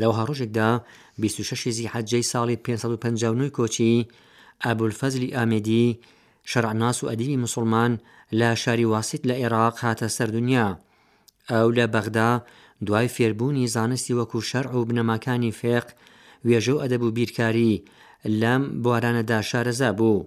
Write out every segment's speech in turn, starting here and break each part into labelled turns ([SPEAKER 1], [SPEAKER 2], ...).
[SPEAKER 1] لە وەها ڕۆژێکدا، بیست و شەشی زیحەجەی ساڵی پێنج سەد و پەنجا و نۆی کۆچی، ئەبولفەزلی ئامێدی، شەرعناس و ئەدیبی موسڵمان لە شاری واسیت لە ئێراق هاتە سەر دونیا. ئەو لە بەغدا دوای فێربوونی زانستی وەکوو شەرع و بنەماکانی فێق، وێژە و ئەدەب و بیرکاری، لەم بوارانەدا شارەزا بوو.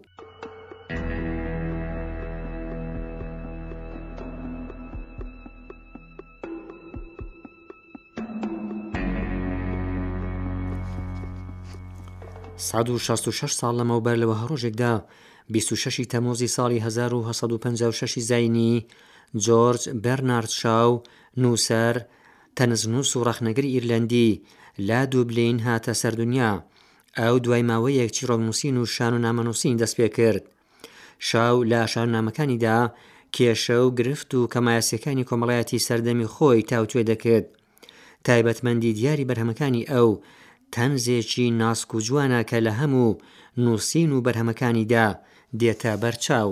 [SPEAKER 1] سەد و شەست و شەش ساڵ لەمەوبەر لە وەهەڕۆژێکدا بیست و شەشی تەموزی ساڵی هەزار و هەسەد و پەنجا و شەشی زینی جۆرج بەرنارد شاو نووسەر تەنزنووس و ڕەخنەگری ئیرلەندی لە دوبلین هاتە سەردونیا ئەو دوای ماوەیەک چیڕۆکنووسین و شان و نامەنووسین دەست پێ کرد شاو لە شانامەکانیدا کێشە و گرفت و کەمایەسیەکانی کۆمەڵایەتی سەردەمی خۆی تاوتوێ دەکرد تایبەتمەندی دیاری بەرهەمەکانی ئەو تەنزێکی ناسک و جوانە کە لە هەموو نووسین و بەرهەمەکانیدا دێتە بەرچاو.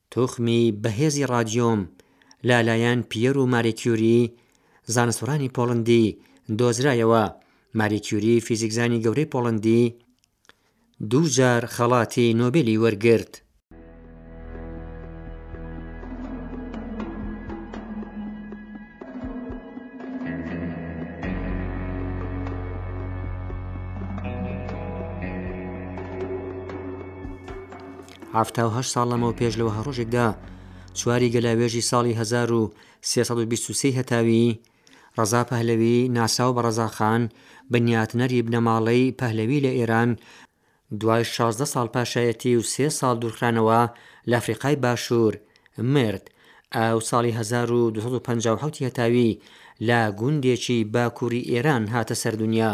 [SPEAKER 1] توخمی بەهێزی ڕادیۆم لالایەن پیەر و ماری کیوری زانستوڕانی پۆڵندی دۆزرایەوە، ماری کیوری فیزیکزانی گەورەی پۆڵندی دوو جار خەڵاتی نۆبێلی وەرگرت. حەفتا و هەشت ساڵ لەمەوپێش لە وەها ڕۆژێکدا، چواری گەلاوێژی ساڵی هەزار و سێ سەد و بیست و سێ ی هەتاوی، ڕەزا پەهلەوی، ناسراو بە ڕەزا خان، بنیاتنەری بنەماڵەی پەهلەوی لە ئێران، دوای شازدە ساڵ پاشایەتی و سێ ساڵ دوورخرانەوە لە ئەفریقای باشوور، مرد. ئەو ساڵی هەزار و دوو سەد و پەنجا و حەوت ی هەتاوی لە گوندێکی باکووری ئێران هاتە سەر دونیا.